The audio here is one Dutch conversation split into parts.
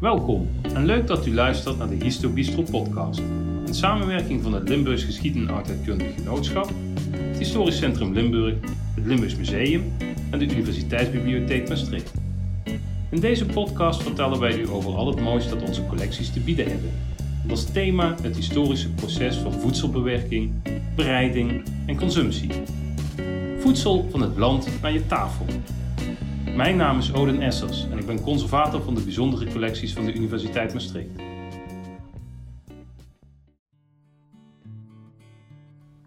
Welkom en leuk dat u luistert naar de Histo Bistro podcast. Een samenwerking van het Limburgs Geschied- en Oudheidkundig Genootschap, het Historisch Centrum Limburg, het Limburgs Museum en de Universiteitsbibliotheek Maastricht. In deze podcast vertellen wij u over al het moois dat onze collecties te bieden hebben. Met als thema het historische proces van voedselbewerking, bereiding en consumptie. Voedsel van het land naar je tafel. Mijn naam is Odin Essers en ik ben conservator van de bijzondere collecties van de Universiteit Maastricht.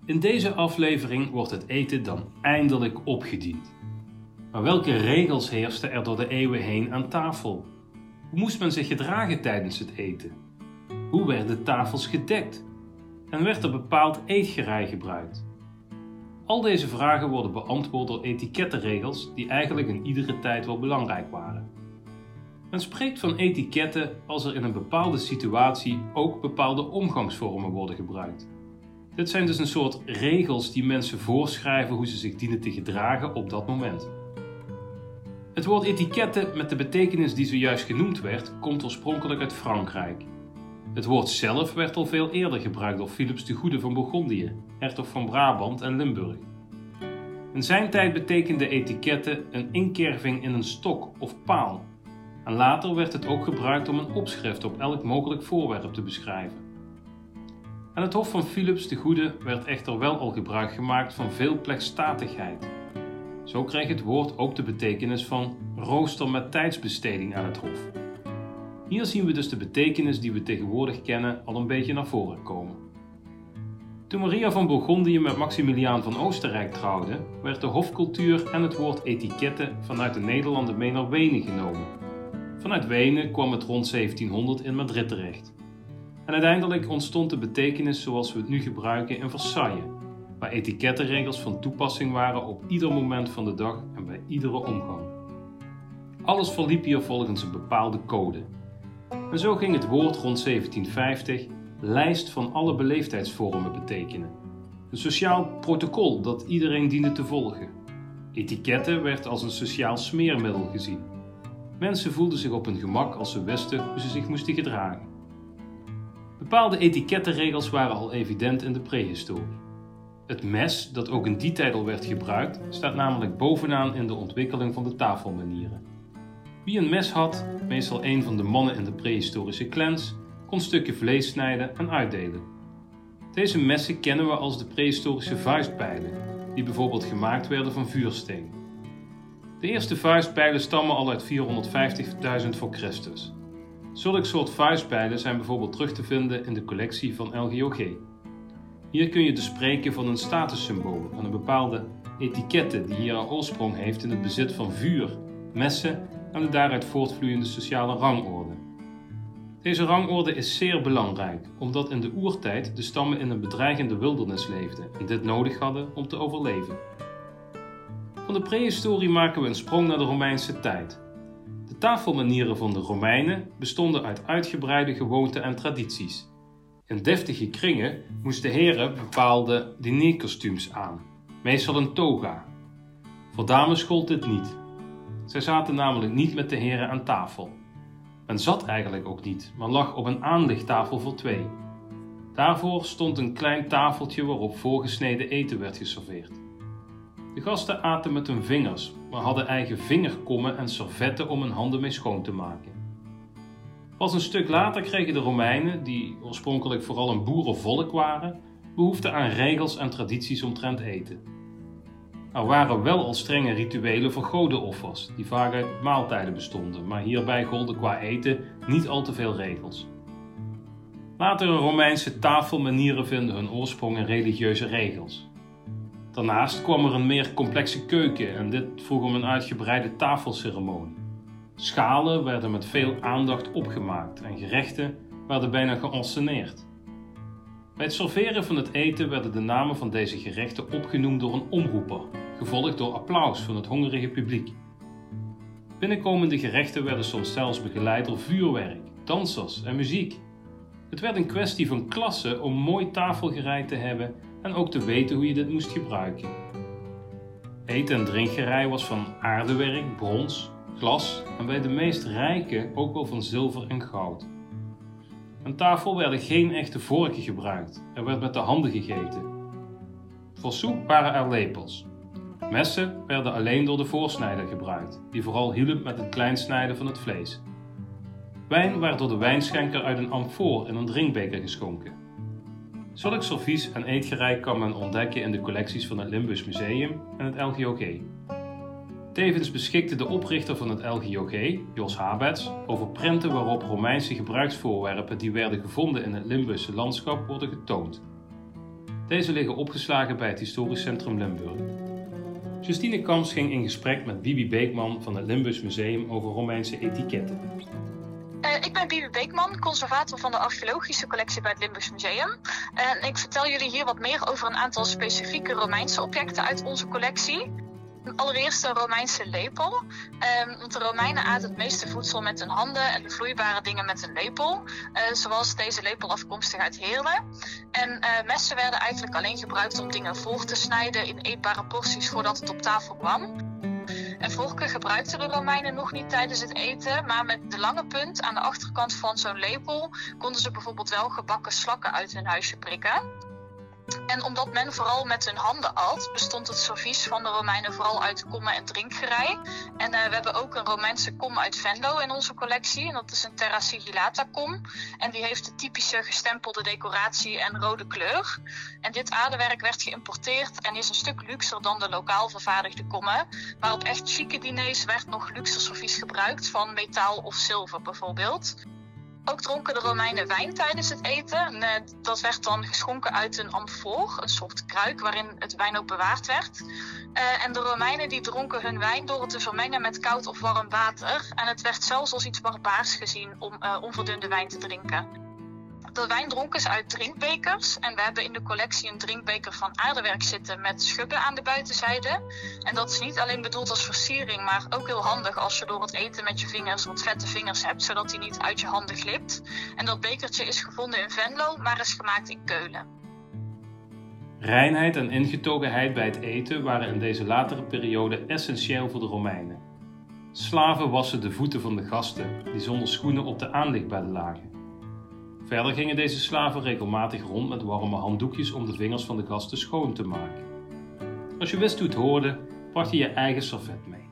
In deze aflevering wordt het eten dan eindelijk opgediend. Maar welke regels heersten er door de eeuwen heen aan tafel? Hoe moest men zich gedragen tijdens het eten? Hoe werden tafels gedekt? En werd er bepaald eetgerei gebruikt? Al deze vragen worden beantwoord door etikettenregels die eigenlijk in iedere tijd wel belangrijk waren. Men spreekt van etiketten als er in een bepaalde situatie ook bepaalde omgangsvormen worden gebruikt. Dit zijn dus een soort regels die mensen voorschrijven hoe ze zich dienen te gedragen op dat moment. Het woord etiketten met de betekenis die zojuist genoemd werd, komt oorspronkelijk uit Frankrijk. Het woord zelf werd al veel eerder gebruikt door Philips de Goede van Bourgondië, hertog van Brabant en Limburg. In zijn tijd betekende etiketten een inkerving in een stok of paal. En later werd het ook gebruikt om een opschrift op elk mogelijk voorwerp te beschrijven. Aan het hof van Philips de Goede werd echter wel al gebruik gemaakt van veel plechtstatigheid. Zo kreeg het woord ook de betekenis van rooster met tijdsbesteding aan het hof. Hier zien we dus de betekenis die we tegenwoordig kennen al een beetje naar voren komen. Toen Maria van Bourgondië met Maximiliaan van Oostenrijk trouwde, werd de hofcultuur en het woord etiketten vanuit de Nederlanden mee naar Wenen genomen. Vanuit Wenen kwam het rond 1700 in Madrid terecht. En uiteindelijk ontstond de betekenis zoals we het nu gebruiken in Versailles, waar etikettenregels van toepassing waren op ieder moment van de dag en bij iedere omgang. Alles verliep hier volgens een bepaalde code. En zo ging het woord rond 1750 lijst van alle beleefdheidsvormen betekenen. Een sociaal protocol dat iedereen diende te volgen. Etiketten werd als een sociaal smeermiddel gezien. Mensen voelden zich op hun gemak als ze wisten hoe ze zich moesten gedragen. Bepaalde etikettenregels waren al evident in de prehistorie. Het mes, dat ook in die tijd al werd gebruikt, staat namelijk bovenaan in de ontwikkeling van de tafelmanieren. Wie een mes had, meestal een van de mannen in de prehistorische clans, kon stukken vlees snijden en uitdelen. Deze messen kennen we als de prehistorische vuistpijlen, die bijvoorbeeld gemaakt werden van vuursteen. De eerste vuistpijlen stammen al uit 450.000 voor Christus. Zulk soort vuistpijlen zijn bijvoorbeeld terug te vinden in de collectie van LGOG. Hier kun je dus spreken van een statussymbool en een bepaalde etikette die hier een oorsprong heeft in het bezit van vuur, messen en de daaruit voortvloeiende sociale rangorde. Deze rangorde is zeer belangrijk, omdat in de oertijd de stammen in een bedreigende wildernis leefden en dit nodig hadden om te overleven. Van de prehistorie maken we een sprong naar de Romeinse tijd. De tafelmanieren van de Romeinen bestonden uit uitgebreide gewoonten en tradities. In deftige kringen moesten heren bepaalde dinerkostuums aan, meestal een toga. Voor dames gold dit niet. Zij zaten namelijk niet met de heren aan tafel. Men zat eigenlijk ook niet, maar lag op een aanlichttafel voor twee. Daarvoor stond een klein tafeltje waarop voorgesneden eten werd geserveerd. De gasten aten met hun vingers, maar hadden eigen vingerkommen en servetten om hun handen mee schoon te maken. Pas een stuk later kregen de Romeinen, die oorspronkelijk vooral een boerenvolk waren, behoefte aan regels en tradities omtrent eten. Er waren wel al strenge rituelen voor godenoffers, die vaak uit maaltijden bestonden, maar hierbij golden qua eten niet al te veel regels. Latere Romeinse tafelmanieren vinden hun oorsprong in religieuze regels. Daarnaast kwam er een meer complexe keuken en dit vroeg om een uitgebreide tafelceremonie. Schalen werden met veel aandacht opgemaakt en gerechten werden bijna geënsceneerd. Bij het serveren van het eten werden de namen van deze gerechten opgenoemd door een omroeper, gevolgd door applaus van het hongerige publiek. Binnenkomende gerechten werden soms zelfs begeleid door vuurwerk, dansers en muziek. Het werd een kwestie van klasse om mooi tafelgereid te hebben en ook te weten hoe je dit moest gebruiken. Eten- en drinkgerei was van aardewerk, brons, glas en bij de meest rijke ook wel van zilver en goud. Aan tafel werden geen echte vorken gebruikt, er werd met de handen gegeten. Voor soep waren er lepels. Messen werden alleen door de voorsnijder gebruikt, die vooral hielp met het kleinsnijden van het vlees. Wijn werd door de wijnschenker uit een amfoor in een drinkbeker geschonken. Zulk servies en eetgerij kan men ontdekken in de collecties van het Limburgs Museum en het LGOG. Tevens beschikte de oprichter van het LGOG, Jos Habets, over prenten waarop Romeinse gebruiksvoorwerpen die werden gevonden in het Limburgse landschap worden getoond. Deze liggen opgeslagen bij het Historisch Centrum Limburg. Justine Kamps ging in gesprek met Bibi Beekman van het Limburgs Museum over Romeinse etiketten. Uh, ik ben Bibi Beekman, conservator van de archeologische collectie bij het Limburgs Museum. En ik vertel jullie hier wat meer over een aantal specifieke Romeinse objecten uit onze collectie. Allereerst de Romeinse lepel. Um, want de Romeinen aten het meeste voedsel met hun handen en vloeibare dingen met een lepel. Uh, zoals deze lepel afkomstig uit Heerlen. En uh, messen werden eigenlijk alleen gebruikt om dingen voor te snijden in eetbare porties voordat het op tafel kwam. En vorken gebruikten de Romeinen nog niet tijdens het eten, maar met de lange punt aan de achterkant van zo'n lepel konden ze bijvoorbeeld wel gebakken slakken uit hun huisje prikken. En omdat men vooral met hun handen at, bestond het servies van de Romeinen vooral uit kommen en drinkgerei. En uh, we hebben ook een Romeinse kom uit Venlo in onze collectie. En dat is een Terra Sigillata kom. En die heeft de typische gestempelde decoratie en rode kleur. En dit aardewerk werd geïmporteerd en is een stuk luxer dan de lokaal vervaardigde kommen. Maar op echt chique diners werd nog luxe servies gebruikt van metaal of zilver bijvoorbeeld. Ook dronken de Romeinen wijn tijdens het eten. Eh, dat werd dan geschonken uit een amfoor, een soort kruik waarin het wijn ook bewaard werd. Uh, en de Romeinen die dronken hun wijn door het te vermengen met koud of warm water. En het werd zelfs als iets barbaars gezien om uh, onverdunde wijn te drinken. De wijn dronken ze uit drinkbekers. En we hebben in de collectie een drinkbeker van aardewerk zitten met schubben aan de buitenzijde. En dat is niet alleen bedoeld als versiering, maar ook heel handig als je door het eten met je vingers wat vette vingers hebt, zodat die niet uit je handen glipt. En dat bekertje is gevonden in Venlo, maar is gemaakt in Keulen. Reinheid en ingetogenheid bij het eten waren in deze latere periode essentieel voor de Romeinen. Slaven wassen de voeten van de gasten, die zonder schoenen op de aanlichtbedden lagen. Verder gingen deze slaven regelmatig rond met warme handdoekjes om de vingers van de gasten schoon te maken. Als je wist hoe het hoorde, bracht je je eigen servet mee.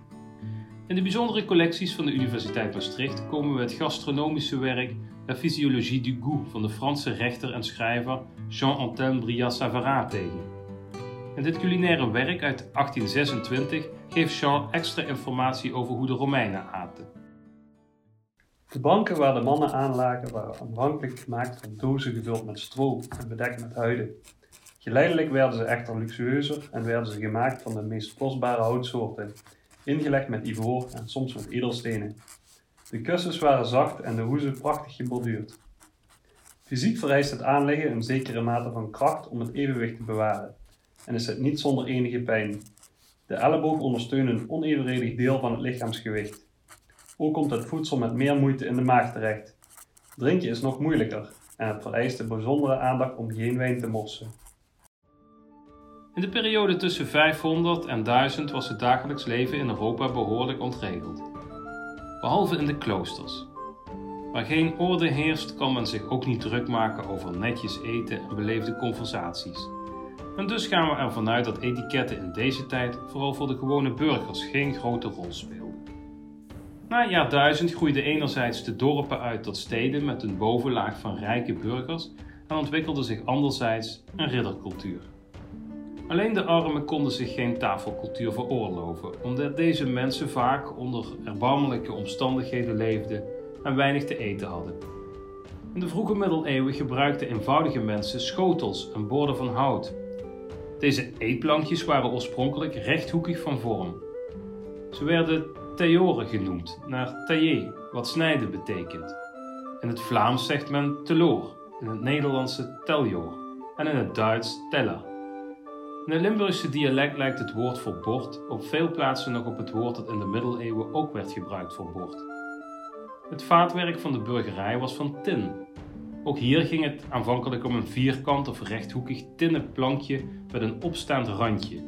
In de bijzondere collecties van de Universiteit Maastricht komen we het gastronomische werk La Physiologie du goût van de Franse rechter en schrijver Jean-Antoine Brillat-Savarin tegen. In dit culinaire werk uit 1826 geeft Jean extra informatie over hoe de Romeinen aten. De banken waar de mannen aan lagen waren aanvankelijk gemaakt van dozen gevuld met stro en bedekt met huiden. Geleidelijk werden ze echter luxueuzer en werden ze gemaakt van de meest kostbare houtsoorten, ingelegd met ivoor en soms met edelstenen. De kussens waren zacht en de hoezen prachtig geborduurd. Fysiek vereist het aanleggen een zekere mate van kracht om het evenwicht te bewaren en is het niet zonder enige pijn. De elleboog ondersteunt een onevenredig deel van het lichaamsgewicht. Ook komt het voedsel met meer moeite in de maag terecht. Drinken is nog moeilijker en het vereist een bijzondere aandacht om geen wijn te morsen. In de periode tussen 500 en 1000 was het dagelijks leven in Europa behoorlijk ontregeld. Behalve in de kloosters. Waar geen orde heerst, kan men zich ook niet druk maken over netjes eten en beleefde conversaties. En dus gaan we ervan uit dat etiketten in deze tijd vooral voor de gewone burgers geen grote rol spelen. Na het jaar 1000 groeiden enerzijds de dorpen uit tot steden met een bovenlaag van rijke burgers en ontwikkelde zich anderzijds een riddercultuur. Alleen de armen konden zich geen tafelcultuur veroorloven, omdat deze mensen vaak onder erbarmelijke omstandigheden leefden en weinig te eten hadden. In de vroege middeleeuwen gebruikten eenvoudige mensen schotels en borden van hout. Deze eetplankjes waren oorspronkelijk rechthoekig van vorm. Ze werden theoren genoemd, naar tailler, wat snijden betekent. In het Vlaams zegt men teloor, in het Nederlandse teljor en in het Duits teller. In het Limburgse dialect lijkt het woord voor bord op veel plaatsen nog op het woord dat in de middeleeuwen ook werd gebruikt voor bord. Het vaatwerk van de burgerij was van tin. Ook hier ging het aanvankelijk om een vierkant of rechthoekig tinnen plankje met een opstaand randje.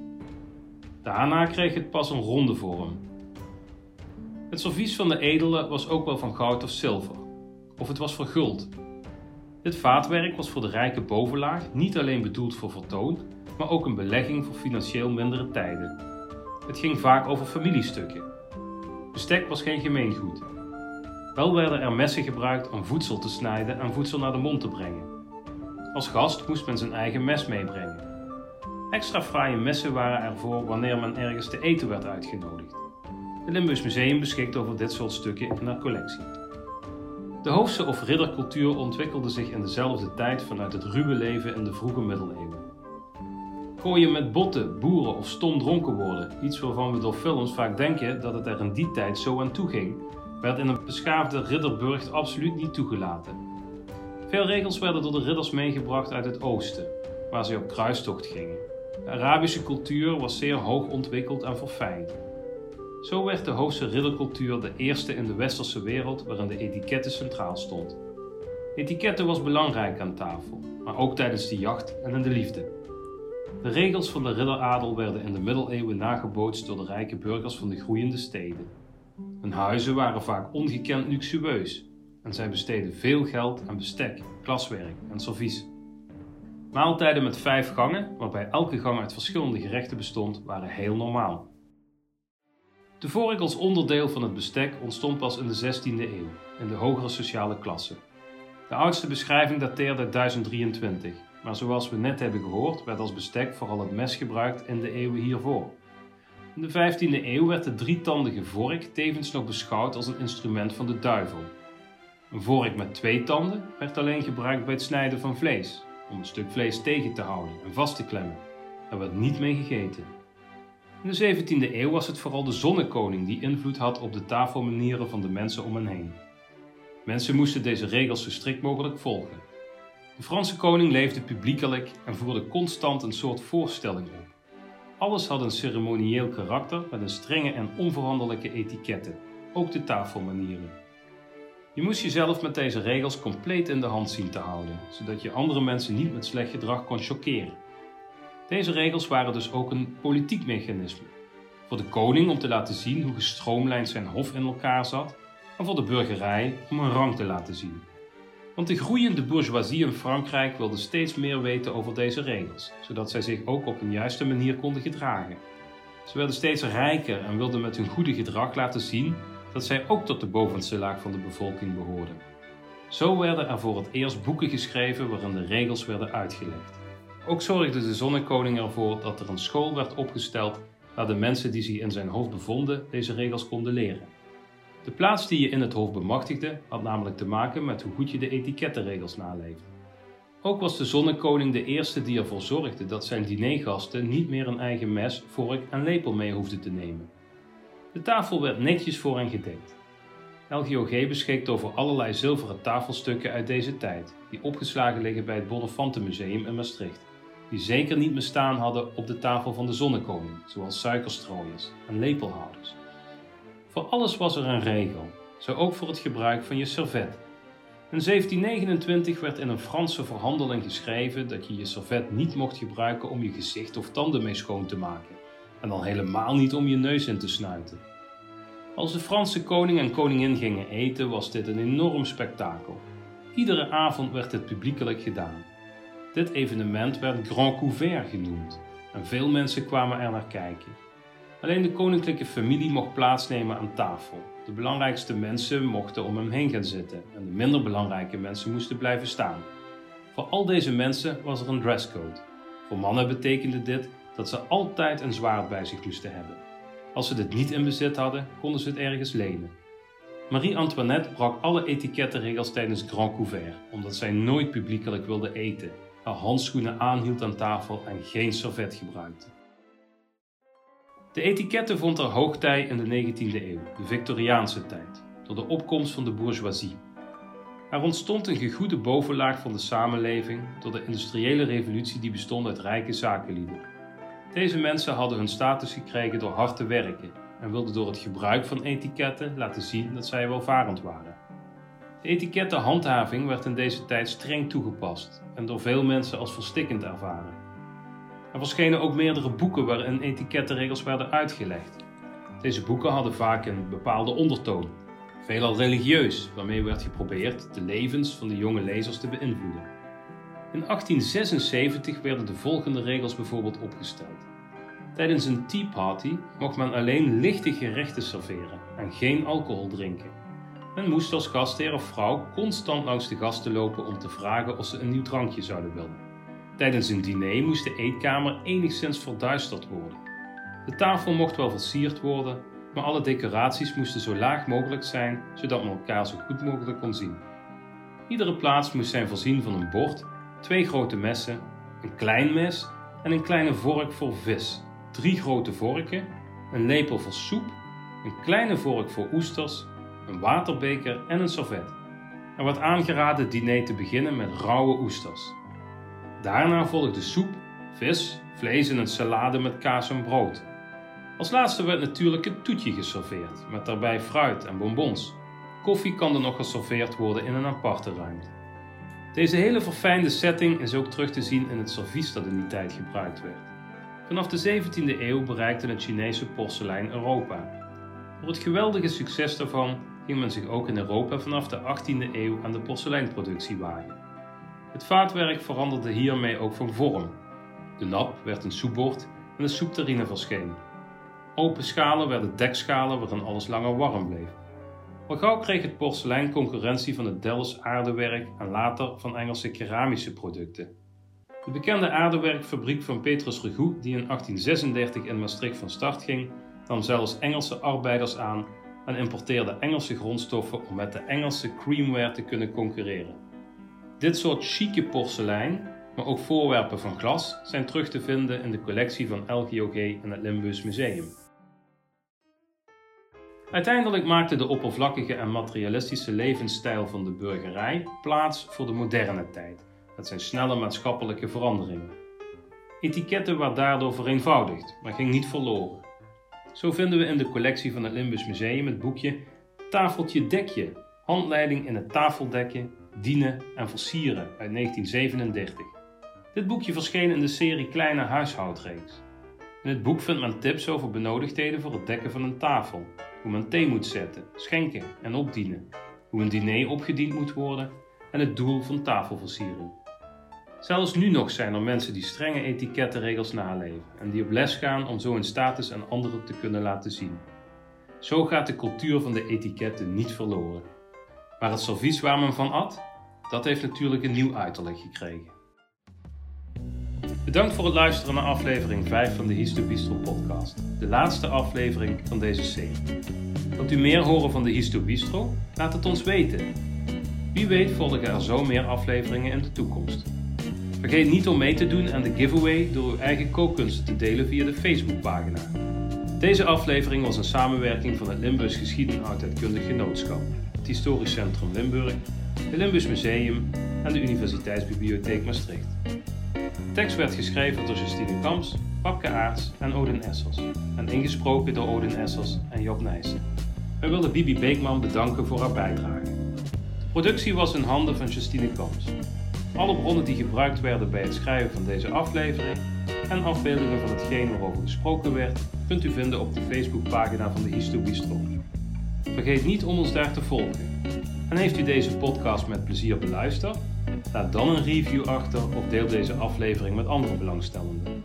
Daarna kreeg het pas een ronde vorm, Het servies van de edelen was ook wel van goud of zilver, of het was verguld. Dit vaatwerk was voor de rijke bovenlaag niet alleen bedoeld voor vertoon, maar ook een belegging voor financieel mindere tijden. Het ging vaak over familiestukken. Bestek was geen gemeengoed. Wel werden er messen gebruikt om voedsel te snijden en voedsel naar de mond te brengen. Als gast moest men zijn eigen mes meebrengen. Extra fraaie messen waren ervoor wanneer men ergens te eten werd uitgenodigd. Het Limburgs Museum beschikt over dit soort stukken in haar collectie. De hoofdse of riddercultuur ontwikkelde zich in dezelfde tijd vanuit het ruwe leven in de vroege middeleeuwen. Gooien met botten, boeren of stom dronken worden, iets waarvan we door films vaak denken dat het er in die tijd zo aan toe ging, werd in een beschaafde ridderburcht absoluut niet toegelaten. Veel regels werden door de ridders meegebracht uit het oosten, waar ze op kruistocht gingen. De Arabische cultuur was zeer hoog ontwikkeld en verfijnd. Zo werd de Hoofdse riddercultuur de eerste in de westerse wereld waarin de etikette centraal stond. Etikette was belangrijk aan tafel, maar ook tijdens de jacht en in de liefde. De regels van de ridderadel werden in de middeleeuwen nagebootst door de rijke burgers van de groeiende steden. Hun huizen waren vaak ongekend luxueus en zij besteden veel geld aan bestek, glaswerk en servies. Maaltijden met vijf gangen, waarbij elke gang uit verschillende gerechten bestond, waren heel normaal. De vork als onderdeel van het bestek ontstond pas in de 16e eeuw, in de hogere sociale klasse. De oudste beschrijving dateert uit 1023, maar zoals we net hebben gehoord werd als bestek vooral het mes gebruikt in de eeuwen hiervoor. In de 15e eeuw werd de drietandige vork tevens nog beschouwd als een instrument van de duivel. Een vork met twee tanden werd alleen gebruikt bij het snijden van vlees, om een stuk vlees tegen te houden en vast te klemmen. Er werd niet mee gegeten. In de 17e eeuw was het vooral de zonnekoning die invloed had op de tafelmanieren van de mensen om hen heen. Mensen moesten deze regels zo strikt mogelijk volgen. De Franse koning leefde publiekelijk en voerde constant een soort voorstelling op. Alles had een ceremonieel karakter met een strenge en onveranderlijke etiketten, ook de tafelmanieren. Je moest jezelf met deze regels compleet in de hand zien te houden, zodat je andere mensen niet met slecht gedrag kon choqueren. Deze regels waren dus ook een politiek mechanisme. Voor de koning om te laten zien hoe gestroomlijnd zijn hof in elkaar zat, en voor de burgerij om een rang te laten zien. Want de groeiende bourgeoisie in Frankrijk wilde steeds meer weten over deze regels, zodat zij zich ook op een juiste manier konden gedragen. Ze werden steeds rijker en wilden met hun goede gedrag laten zien dat zij ook tot de bovenste laag van de bevolking behoorden. Zo werden er voor het eerst boeken geschreven waarin de regels werden uitgelegd. Ook zorgde de zonnekoning ervoor dat er een school werd opgesteld waar de mensen die zich in zijn hof bevonden deze regels konden leren. De plaats die je in het hof bemachtigde had namelijk te maken met hoe goed je de etikettenregels naleefde. Ook was de zonnekoning de eerste die ervoor zorgde dat zijn dinergasten niet meer een eigen mes, vork en lepel mee hoefden te nemen. De tafel werd netjes voor hen gedekt. LGOG beschikt over allerlei zilveren tafelstukken uit deze tijd, die opgeslagen liggen bij het Bonnefantenmuseum in Maastricht die zeker niet meer staan hadden op de tafel van de zonnekoning, zoals suikerstrooiers en lepelhouders. Voor alles was er een regel, zo ook voor het gebruik van je servet. In 1729 werd in een Franse verhandeling geschreven dat je je servet niet mocht gebruiken om je gezicht of tanden mee schoon te maken, en dan helemaal niet om je neus in te snuiten. Als de Franse koning en koningin gingen eten, was dit een enorm spektakel. Iedere avond werd het publiekelijk gedaan. Dit evenement werd Grand Couvert genoemd en veel mensen kwamen er naar kijken. Alleen de koninklijke familie mocht plaatsnemen aan tafel. De belangrijkste mensen mochten om hem heen gaan zitten en de minder belangrijke mensen moesten blijven staan. Voor al deze mensen was er een dresscode. Voor mannen betekende dit dat ze altijd een zwaard bij zich moesten hebben. Als ze dit niet in bezit hadden, konden ze het ergens lenen. Marie-Antoinette brak alle etikettenregels tijdens Grand Couvert, omdat zij nooit publiekelijk wilde eten handschoenen aanhield aan tafel en geen servet gebruikte. De etiketten vond er hoogtij in de 19e eeuw, de Victoriaanse tijd, door de opkomst van de bourgeoisie. Er ontstond een gegoede bovenlaag van de samenleving door de industriële revolutie die bestond uit rijke zakenlieden. Deze mensen hadden hun status gekregen door hard te werken en wilden door het gebruik van etiketten laten zien dat zij welvarend waren. De etikettenhandhaving werd in deze tijd streng toegepast en door veel mensen als verstikkend ervaren. Er verschenen ook meerdere boeken waarin etikettenregels werden uitgelegd. Deze boeken hadden vaak een bepaalde ondertoon, veelal religieus, waarmee werd geprobeerd de levens van de jonge lezers te beïnvloeden. In 1876 werden de volgende regels bijvoorbeeld opgesteld. Tijdens een tea party mocht men alleen lichte gerechten serveren en geen alcohol drinken. Men moest als gastheer of vrouw constant langs de gasten lopen om te vragen of ze een nieuw drankje zouden willen. Tijdens een diner moest de eetkamer enigszins verduisterd worden. De tafel mocht wel versierd worden, maar alle decoraties moesten zo laag mogelijk zijn, zodat men elkaar zo goed mogelijk kon zien. Iedere plaats moest zijn voorzien van een bord, twee grote messen, een klein mes en een kleine vork voor vis, drie grote vorken, een lepel voor soep, een kleine vork voor oesters, een waterbeker en een servet. Er werd aangeraden het diner te beginnen met rauwe oesters. Daarna volgde soep, vis, vlees en een salade met kaas en brood. Als laatste werd natuurlijk het toetje geserveerd, met daarbij fruit en bonbons. Koffie kan er nog geserveerd worden in een aparte ruimte. Deze hele verfijnde setting is ook terug te zien in het servies dat in die tijd gebruikt werd. Vanaf de 17e eeuw bereikte het Chinese porselein Europa. Door het geweldige succes daarvan men zich ook in Europa vanaf de 18e eeuw aan de porseleinproductie wagen. Het vaatwerk veranderde hiermee ook van vorm. De nap werd een soepbord en de soepterrine verscheen. Open schalen werden dekschalen waarin alles langer warm bleef. Al gauw kreeg het porselein concurrentie van het Delfts aardewerk en later van Engelse keramische producten. De bekende aardewerkfabriek van Petrus Regout, die in 1836 in Maastricht van start ging, nam zelfs Engelse arbeiders aan en importeerde Engelse grondstoffen om met de Engelse creamware te kunnen concurreren. Dit soort chique porselein, maar ook voorwerpen van glas, zijn terug te vinden in de collectie van LGOG en het Limburgs Museum. Uiteindelijk maakte de oppervlakkige en materialistische levensstijl van de burgerij plaats voor de moderne tijd, met zijn snelle maatschappelijke veranderingen. Etiketten werd daardoor vereenvoudigd, maar ging niet verloren. Zo vinden we in de collectie van het Limburgs Museum het boekje Tafeltje Dekje, handleiding in het tafeldekken, dienen en versieren uit 1937. Dit boekje verscheen in de serie Kleine Huishoudreeks. In het boek vindt men tips over benodigdheden voor het dekken van een tafel, hoe men thee moet zetten, schenken en opdienen, hoe een diner opgediend moet worden en het doel van tafelversiering. Zelfs nu nog zijn er mensen die strenge etikettenregels naleven en die op les gaan om zo hun status aan anderen te kunnen laten zien. Zo gaat de cultuur van de etiketten niet verloren. Maar het servies waar men van at, dat heeft natuurlijk een nieuw uiterlijk gekregen. Bedankt voor het luisteren naar aflevering 5 van de Histo Bistro podcast, de laatste aflevering van deze serie. Wilt u meer horen van de Histo Bistro? Laat het ons weten. Wie weet volgen er zo meer afleveringen in de toekomst. Vergeet niet om mee te doen aan de giveaway door uw eigen kookkunsten te delen via de Facebookpagina. Deze aflevering was een samenwerking van het Limburgs Geschied- en Oudheidkundig Genootschap, het Historisch Centrum Limburg, het Limburgs Museum en de Universiteitsbibliotheek Maastricht. De tekst werd geschreven door Justine Kamps, Papke Aarts en Odin Essers en ingesproken door Odin Essers en Job Nijssen. Wij willen Bibi Beekman bedanken voor haar bijdrage. De productie was in handen van Justine Kamps. Alle bronnen die gebruikt werden bij het schrijven van deze aflevering en afbeeldingen van hetgeen waarover gesproken werd, kunt u vinden op de Facebookpagina van de Histo Bistro. Vergeet niet om ons daar te volgen. En heeft u deze podcast met plezier beluisterd? Laat dan een review achter of deel deze aflevering met andere belangstellenden.